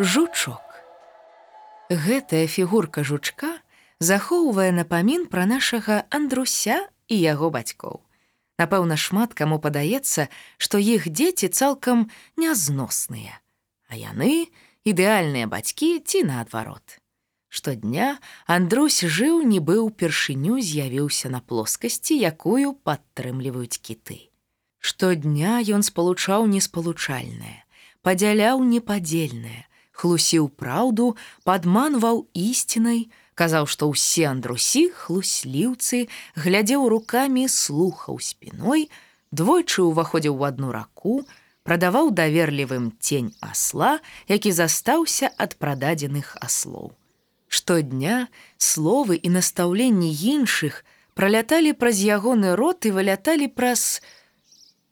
жучок. Гэтая фігурка жучка захоўвае напамін пра нашага Андруся і яго бацькоў. Напэўна, шмат каму падаецца, што іх дзеці цалкам нязносныя, а яны ідэальныя бацькі ці наадварот. Штодня Андрусь жыў, нібы ўпершыню з'явіўся на плоскасці, якую падтрымліваюць кіты. Штодня ён спалучаў неспалучальнае, падзяляў непадзельнае, хлусіў праўду, падманваў ісцінай, казаў, што ўсе андрусі хлусліўцы, глядзеў рукамі, слухаў спіной, двойчы ўваходзіў у адну раку, прадаваў даверлівым цень асла, які застаўся ад прададзеных аслоў. Штодня словы і настаўленні іншых праляталі праз ягоны рот і выляталі праз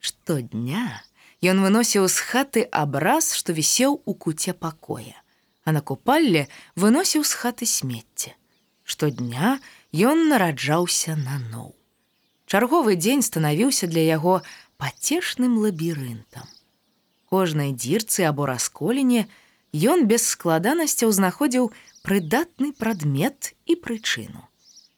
штодня, Ён выносіў з хаты абраз, што вісеў у куце пакоя, а на купалле выносіў з хаты смецце. Штодня ён нараджаўся наноў. Чарговы дзень станавіўся для яго пацешным лабірынтам. Кожнай дзірцы або расколіне ён без складанасцяў знаходзіў прыдатны прадмет і прычыну.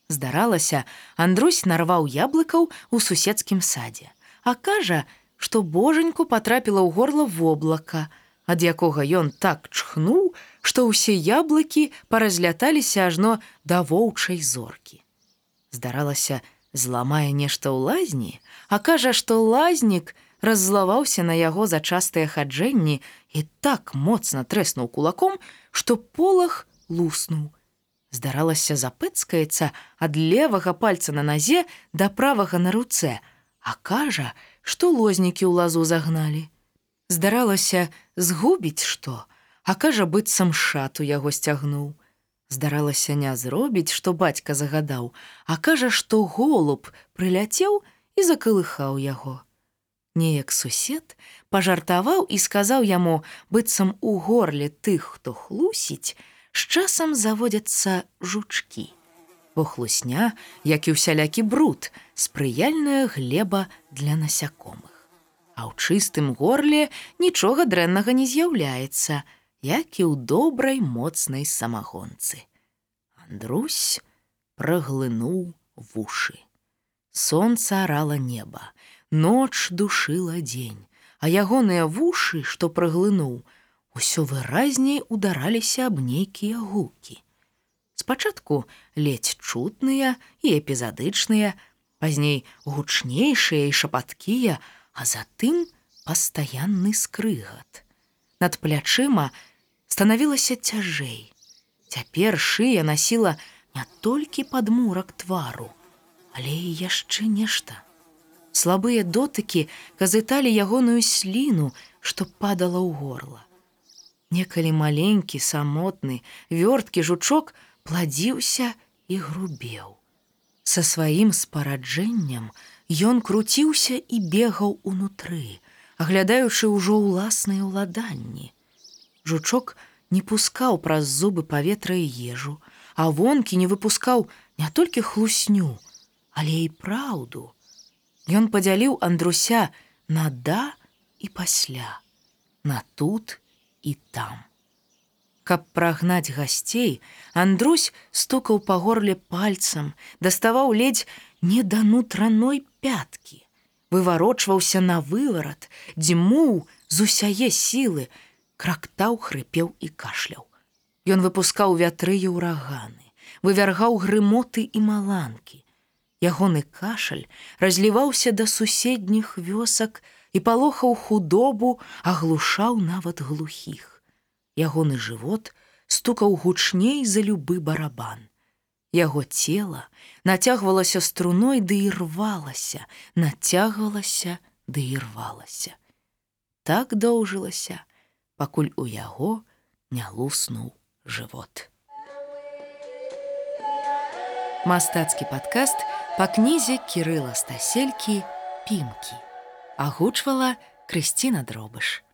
Здаралася, Андрусь нарваў яблыкаў у суседскім садзе, а кажа, што божаньку потрапіла ў горла воблака, ад якога ён так чхнуў, што ўсе яблыкі паразляталіся ажно да воўчай зоркі. Здаралася, зламае нешта ў лазні, а кажа, што лазнік раззлаваўся на яго за частыя хаджэнні і так моцна трэснуў кулаком, што полах луснуў. Здаралася запэцкаецца ад левага пальца на назе да правага на руцэ, а кажа, што лознікі ў лазу загналі. Здаралася згубіць што, а кажа быццам шату яго сцягнуў. Здаралася не зробіць, што бацька загадаў, а кажа, што голуб прыляцеў і закалыхаў яго. Неяк сусед пажартаваў і сказаў яму, быццам у горле тых, хто хлусіць, з часам заводзяцца жучкі бо хлусня, як і ўсялякі бруд, спрыяльная глеба для насякомых. А ў чыстым горле нічога дрэннага не з'яўляецца, як і ў добрай моцнай самагонцы. Андрусь праглынуў вушы. Сонца арала неба, ноч душыла дзень, а ягоныя вушы, што праглынуў, усё выразней удараліся аб нейкія гукі спачатку ледзь чутныя і эпізадычныя, пазней гучнейшыя і шапаткія, а затым пастаянны скрыгат. Над плячыма станавілася цяжэй. Цяпер шыя насіла не толькі падмурак твару, але і яшчэ нешта. Слабыя дотыкі казыталі ягоную сліну, што падала ў горла. Некалі маленькі, самотны, вёрткі жучок, пладзіўся і грубеў. Са сваім спараджэннем ён круціўся і бегаў унутры, аглядаючы ўжо ўласныя ўладанні. Жучок не пускаў праз зубы паветра і ежу, а вонкі не выпускаў не толькі хлусню, але і праўду. Ён падзяліў Андруся на да і пасля, на тут і там. Каб прагнаць гасцей, Андрусь стукаў па горле пальцам, даставаў ледзь не да нутраной пяткі, выварочваўся на выварат, дзьмуў з усяе сілы, крактаў хрыпеў і кашляў. Ён выпускаў вятры і ўраганы, вывяргаў грымоты і маланкі. Ягоны кашаль разліваўся да суседніх вёсак і палохаў худобу, аглушаў нават глухіх ягоны жывот стукаў гучней за любы барабан. Яго цела нацягвалася струной ды і рвалася, нацягвалася ды і рвалася. Так доўжылася, пакуль у яго не луснуў жывот. Мастацкі падкаст па кнізе кірыла стаселькі пімкі агучвала Крысціна дробыш.